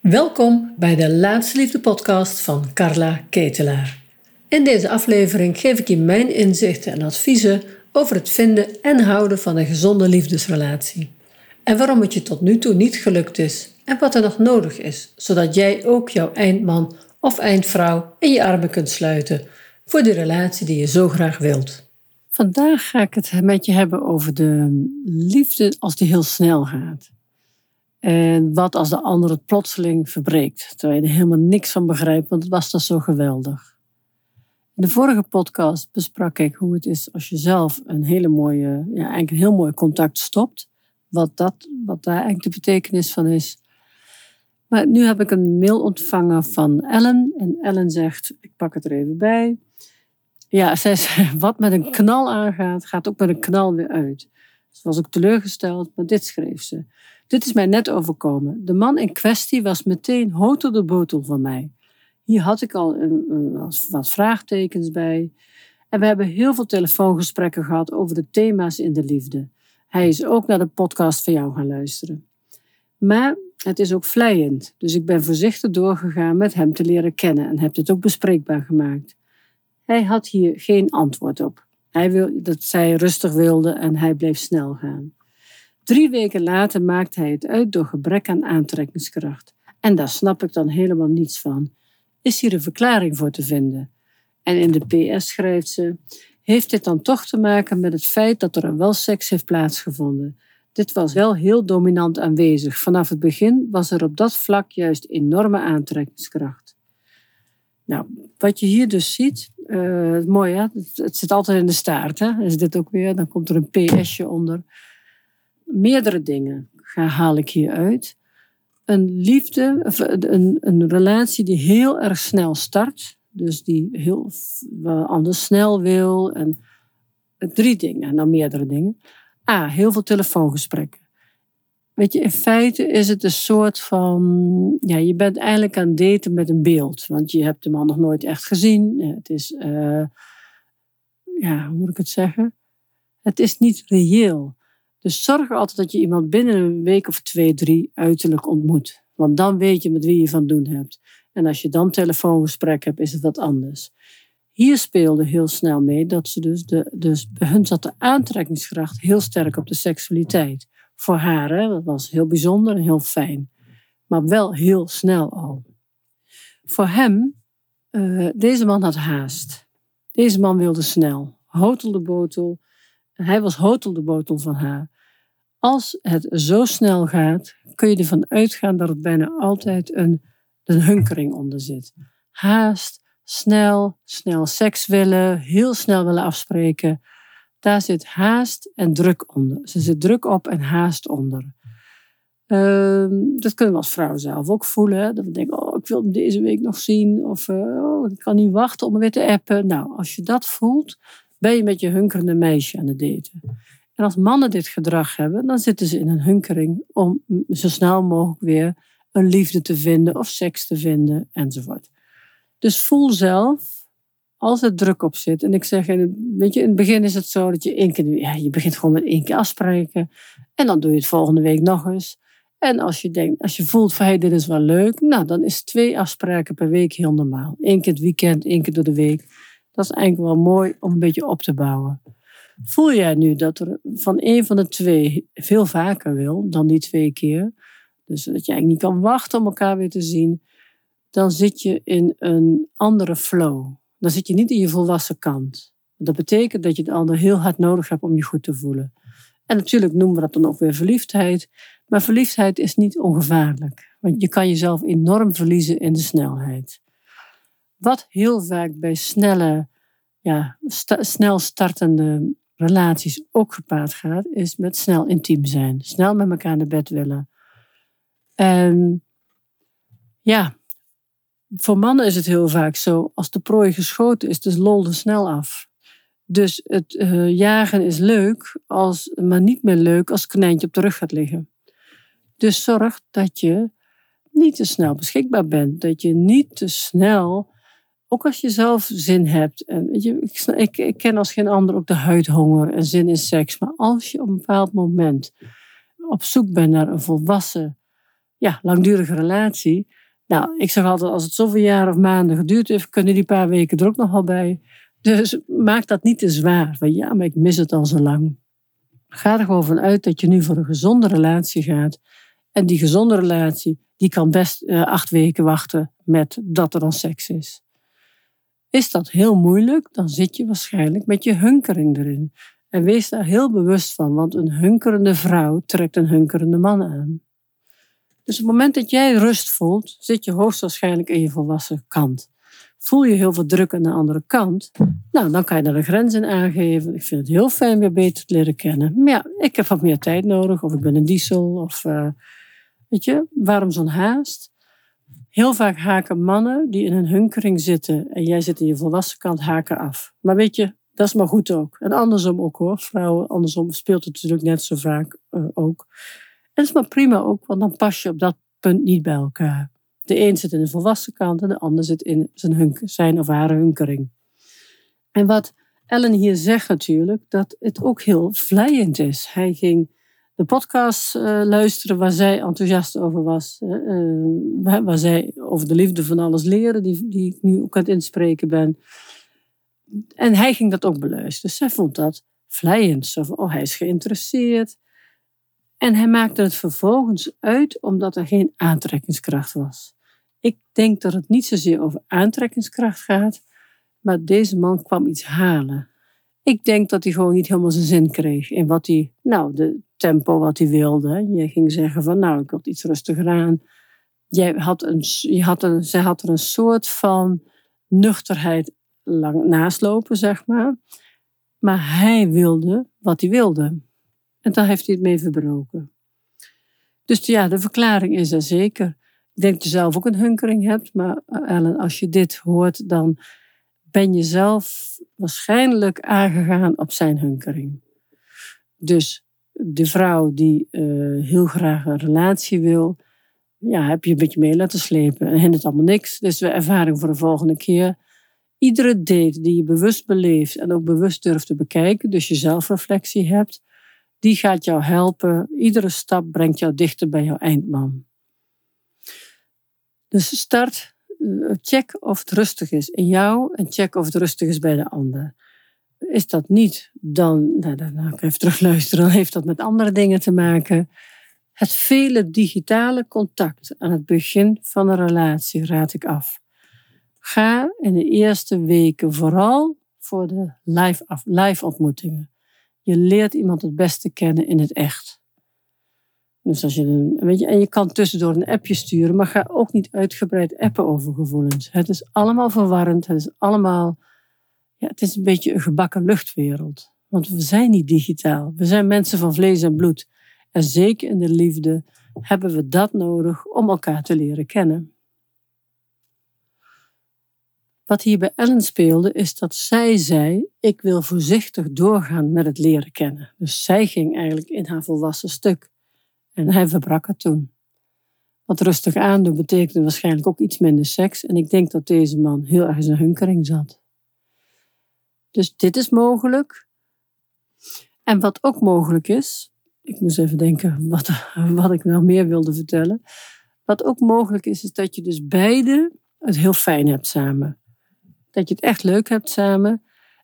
Welkom bij de Laatste Liefde podcast van Carla Ketelaar. In deze aflevering geef ik je mijn inzichten en adviezen over het vinden en houden van een gezonde liefdesrelatie. En waarom het je tot nu toe niet gelukt is en wat er nog nodig is, zodat jij ook jouw eindman of eindvrouw in je armen kunt sluiten voor de relatie die je zo graag wilt. Vandaag ga ik het met je hebben over de liefde als die heel snel gaat. En wat als de ander het plotseling verbreekt, terwijl je er helemaal niks van begrijpt, want het was dan zo geweldig. In de vorige podcast besprak ik hoe het is als je zelf een hele mooie, ja, eigenlijk een heel mooi contact stopt. Wat, dat, wat daar eigenlijk de betekenis van is. Maar nu heb ik een mail ontvangen van Ellen. En Ellen zegt, ik pak het er even bij. Ja, zij zei, wat met een knal aangaat, gaat ook met een knal weer uit. Ze was ook teleurgesteld, maar dit schreef ze. Dit is mij net overkomen. De man in kwestie was meteen hotel de botel van mij. Hier had ik al een, wat vraagtekens bij. En we hebben heel veel telefoongesprekken gehad over de thema's in de liefde. Hij is ook naar de podcast van jou gaan luisteren. Maar het is ook vlijend, dus ik ben voorzichtig doorgegaan met hem te leren kennen en heb dit ook bespreekbaar gemaakt. Hij had hier geen antwoord op. Hij wil dat zij rustig wilde en hij bleef snel gaan. Drie weken later maakte hij het uit door gebrek aan aantrekkingskracht. En daar snap ik dan helemaal niets van. Is hier een verklaring voor te vinden? En in de PS schrijft ze: Heeft dit dan toch te maken met het feit dat er wel seks heeft plaatsgevonden? Dit was wel heel dominant aanwezig. Vanaf het begin was er op dat vlak juist enorme aantrekkingskracht. Nou, wat je hier dus ziet, uh, mooi hè, het, zit altijd in de staart. Hè? Is dit ook weer, dan komt er een PSje onder. Meerdere dingen ga, haal ik hier uit. Een liefde, een, een relatie die heel erg snel start. Dus die heel anders snel wil. En drie dingen, nou meerdere dingen. A, heel veel telefoongesprekken. Weet je, in feite is het een soort van. Ja, je bent eigenlijk aan het daten met een beeld. Want je hebt de man nog nooit echt gezien. Het is. Uh, ja, hoe moet ik het zeggen? Het is niet reëel. Dus zorg er altijd dat je iemand binnen een week of twee, drie uiterlijk ontmoet. Want dan weet je met wie je van doen hebt. En als je dan telefoongesprek hebt, is het wat anders. Hier speelde heel snel mee dat ze dus, de, dus bij hun zat de aantrekkingskracht heel sterk op de seksualiteit. Voor haar, hè, dat was heel bijzonder en heel fijn. Maar wel heel snel al. Voor hem, uh, deze man had haast. Deze man wilde snel. Hotel de botel. Hij was hotel de botel van haar. Als het zo snel gaat, kun je ervan uitgaan dat het bijna altijd een, een hunkering onder zit. Haast, snel, snel seks willen, heel snel willen afspreken. Daar zit haast en druk onder. Ze zit druk op en haast onder. Ehm, dat kunnen we als vrouw zelf ook voelen. Dat we denken, oh, ik wil hem deze week nog zien. Of uh, oh, ik kan niet wachten om hem weer te appen. Nou, als je dat voelt, ben je met je hunkerende meisje aan het daten. En als mannen dit gedrag hebben, dan zitten ze in een hunkering om zo snel mogelijk weer een liefde te vinden of seks te vinden enzovoort. Dus voel zelf, als er druk op zit, en ik zeg, weet je, in het begin is het zo dat je één keer, ja, je begint gewoon met één keer afspreken en dan doe je het volgende week nog eens. En als je denkt, als je voelt van hey, dit is wel leuk, nou dan is twee afspraken per week heel normaal. Eén keer het weekend, één keer door de week. Dat is eigenlijk wel mooi om een beetje op te bouwen. Voel jij nu dat er van een van de twee veel vaker wil dan die twee keer? Dus dat je eigenlijk niet kan wachten om elkaar weer te zien. Dan zit je in een andere flow. Dan zit je niet in je volwassen kant. Dat betekent dat je het ander heel hard nodig hebt om je goed te voelen. En natuurlijk noemen we dat dan ook weer verliefdheid. Maar verliefdheid is niet ongevaarlijk. Want je kan jezelf enorm verliezen in de snelheid. Wat heel vaak bij snelle, ja, snel startende relaties ook gepaard gaat, is met snel intiem zijn. Snel met elkaar naar bed willen. En ja, voor mannen is het heel vaak zo, als de prooi geschoten is, dus lol snel af. Dus het uh, jagen is leuk, als, maar niet meer leuk als het konijntje op de rug gaat liggen. Dus zorg dat je niet te snel beschikbaar bent. Dat je niet te snel ook als je zelf zin hebt. En je, ik, ik, ken als geen ander ook de huidhonger en zin in seks. Maar als je op een bepaald moment op zoek bent naar een volwassen ja, langdurige relatie. Nou, ik zeg altijd, als het zoveel jaar of maanden geduurd heeft, kunnen die paar weken er ook nog wel bij. Dus maak dat niet te zwaar. Van ja, maar ik mis het al zo lang. Ga er gewoon vanuit dat je nu voor een gezonde relatie gaat. En die gezonde relatie, die kan best uh, acht weken wachten met dat er dan seks is. Is dat heel moeilijk, dan zit je waarschijnlijk met je hunkering erin. En wees daar heel bewust van, want een hunkerende vrouw trekt een hunkerende man aan. Dus op het moment dat jij rust voelt, zit je hoogstwaarschijnlijk in je volwassen kant. Voel je heel veel druk aan de andere kant, nou, dan kan je daar een grens in aangeven. Ik vind het heel fijn weer beter te leren kennen. Maar ja, ik heb wat meer tijd nodig, of ik ben een diesel, of uh, weet je, waarom zo'n haast? Heel vaak haken mannen die in een hunkering zitten en jij zit in je volwassen kant, haken af. Maar weet je, dat is maar goed ook. En andersom ook hoor. Vrouwen, andersom speelt het natuurlijk net zo vaak uh, ook. En dat is maar prima ook, want dan pas je op dat punt niet bij elkaar. De een zit in de volwassen kant en de ander zit in zijn, hunk, zijn of haar hunkering. En wat Ellen hier zegt natuurlijk, dat het ook heel vlijend is. Hij ging de podcast uh, luisteren waar zij enthousiast over was. Uh, waar, zij over de liefde van alles leren, die, die ik nu ook aan het inspreken ben. En hij ging dat ook beluisteren. Dus zij vond dat vlijend. Zo oh, hij is geïnteresseerd. En hij maakte het vervolgens uit omdat er geen aantrekkingskracht was. Ik denk dat het niet zozeer over aantrekkingskracht gaat, maar deze man kwam iets halen. Ik denk dat hij gewoon niet helemaal zijn zin kreeg in wat hij, nou, de tempo wat hij wilde. Je ging zeggen van, nou, ik wil iets rustiger aan. Jij had een, je had een, zij had er een soort van nuchterheid lang naslopen, zeg maar. Maar hij wilde wat hij wilde. En daar heeft hij het mee verbroken. Dus ja, de verklaring is er zeker. Ik denk dat je zelf ook een hunkering hebt, maar eh, Ellen, als je dit hoort, dan ben je zelf waarschijnlijk aangegaan op zijn hunkering. Dus de vrouw die uh, heel graag een relatie wil, ja, heb je een beetje mee laten slepen en hindert allemaal niks. Dus de ervaring voor de volgende keer. Iedere date die je bewust beleeft en ook bewust durft te bekijken, dus je zelfreflectie hebt, die gaat jou helpen. Iedere stap brengt jou dichter bij jouw eindman. Dus start, eh, check of het rustig is in jou en check of het rustig is bij de ander. Is dat niet, dan, nou, dan, dan even terugluisteren, dan heeft dat met andere dingen te maken. Het vele digitale contact aan het begin van een relatie raad ik af. Ga in de eerste weken vooral voor de live, live ontmoetingen. Je leert iemand het beste kennen in het echt. Dus als je een, weet je, en je kan tussendoor een appje sturen, maar ga ook niet uitgebreid appen over gevoelens. Het is allemaal verwarrend, het is allemaal, ja, het is een beetje een gebakken luchtwereld. Want we zijn niet digitaal, we zijn mensen van vlees en bloed. En zeker in de liefde hebben we dat nodig om elkaar te leren kennen. Wat hier bij Ellen speelde, is dat zij zei: Ik wil voorzichtig doorgaan met het leren kennen. Dus zij ging eigenlijk in haar volwassen stuk. En hij verbrak het toen. Wat rustig aandoen betekende waarschijnlijk ook iets minder seks. En ik denk dat deze man heel erg in zijn hunkering zat. Dus dit is mogelijk. En wat ook mogelijk is, ik moest even denken wat, wat ik nou meer wilde vertellen. Wat ook mogelijk is, is dat je dus beide het heel fijn hebt samen. Dat je het echt leuk hebt samen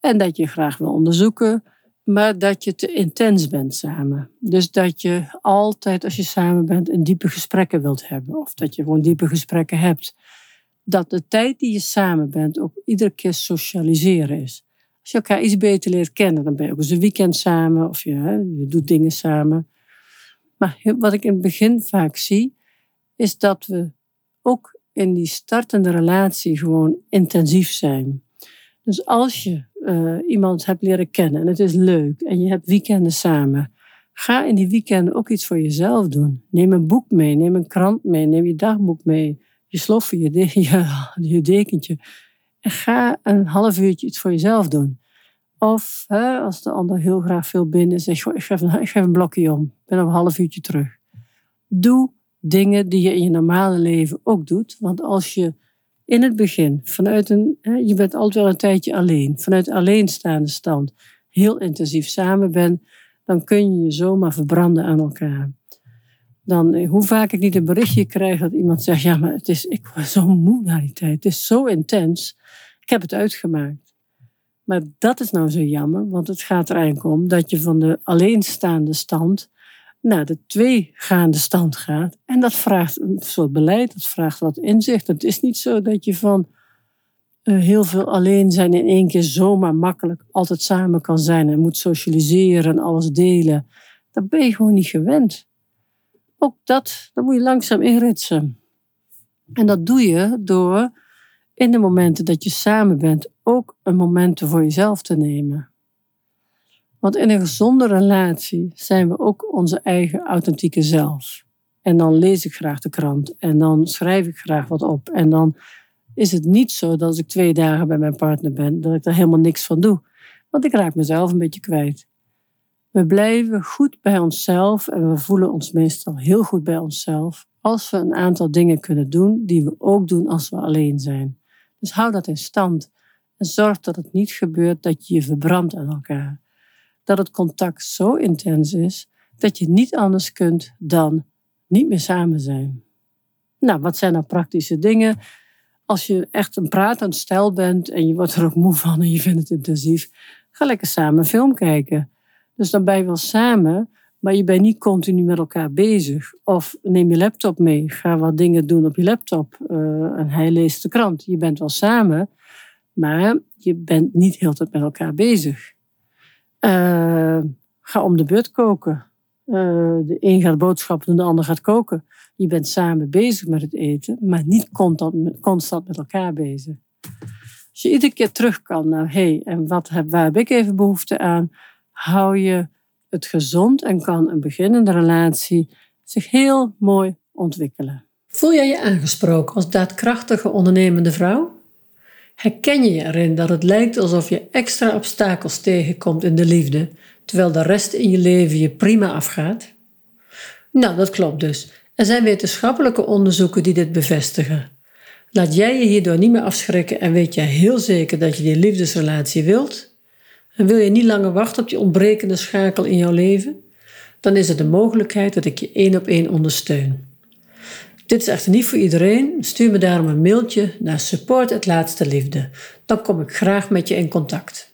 en dat je graag wil onderzoeken, maar dat je te intens bent samen. Dus dat je altijd als je samen bent een diepe gesprekken wilt hebben of dat je gewoon diepe gesprekken hebt. Dat de tijd die je samen bent ook iedere keer socialiseren is. Als je elkaar iets beter leert kennen, dan ben je ook eens een weekend samen of je, je doet dingen samen. Maar wat ik in het begin vaak zie, is dat we ook in die startende relatie gewoon intensief zijn. Dus als je uh, iemand hebt leren kennen en het is leuk en je hebt weekenden samen, ga in die weekenden ook iets voor jezelf doen. Neem een boek mee, neem een krant mee, neem je dagboek mee, je sloffen, je dekentje. Ga een half uurtje iets voor jezelf doen. Of hè, als de ander heel graag veel binnen zegt, ik geef, een, ik geef een blokje om, ik ben een half uurtje terug. Doe dingen die je in je normale leven ook doet. Want als je in het begin, vanuit een, hè, je bent altijd wel een tijdje alleen, vanuit alleenstaande stand, heel intensief samen bent, dan kun je je zomaar verbranden aan elkaar. Dan eh, hoe vaak ik niet een berichtje krijg dat iemand zegt: Ja, maar het is, ik was zo moe na die tijd. Het is zo intens. Ik heb het uitgemaakt. Maar dat is nou zo jammer, want het gaat er eigenlijk om dat je van de alleenstaande stand naar de tweegaande stand gaat. En dat vraagt een soort beleid, dat vraagt wat inzicht. Het is niet zo dat je van uh, heel veel alleen zijn in één keer zomaar makkelijk altijd samen kan zijn en moet socialiseren en alles delen. Dat ben je gewoon niet gewend. Ook dat, dat moet je langzaam inritsen. En dat doe je door in de momenten dat je samen bent ook een moment voor jezelf te nemen. Want in een gezonde relatie zijn we ook onze eigen authentieke zelf. En dan lees ik graag de krant en dan schrijf ik graag wat op. En dan is het niet zo dat als ik twee dagen bij mijn partner ben, dat ik er helemaal niks van doe. Want ik raak mezelf een beetje kwijt. We blijven goed bij onszelf en we voelen ons meestal heel goed bij onszelf als we een aantal dingen kunnen doen die we ook doen als we alleen zijn. Dus hou dat in stand en zorg dat het niet gebeurt dat je je verbrandt aan elkaar. Dat het contact zo intens is dat je niet anders kunt dan niet meer samen zijn. Nou, wat zijn nou praktische dingen? Als je echt een pratend stel bent en je wordt er ook moe van en je vindt het intensief, ga lekker samen film kijken. Dus dan ben je wel samen, maar je bent niet continu met elkaar bezig. Of neem je laptop mee, ga wat dingen doen op je laptop uh, en hij leest de krant. Je bent wel samen, maar je bent niet heel tijd met elkaar bezig. Uh, ga om de beurt koken. Uh, de een gaat boodschappen doen, de ander gaat koken. Je bent samen bezig met het eten, maar niet constant, met elkaar bezig. Als je iedere keer terug kan naar, hé, hey, en wat heb, waar heb ik even behoefte aan? Hou je het gezond en kan een beginnende relatie zich heel mooi ontwikkelen. Voel jij je aangesproken als daadkrachtige ondernemende vrouw? Herken je erin dat het lijkt alsof je extra obstakels tegenkomt in de liefde, terwijl de rest in je leven je prima afgaat? Nou, dat klopt dus. Er zijn wetenschappelijke onderzoeken die dit bevestigen. Laat jij je hierdoor niet meer afschrikken en weet jij heel zeker dat je die liefdesrelatie wilt? En wil je niet langer wachten op die ontbrekende schakel in jouw leven? Dan is het de mogelijkheid dat ik je één op één ondersteun. Dit is echter niet voor iedereen. Stuur me daarom een mailtje naar support het laatste liefde. Dan kom ik graag met je in contact.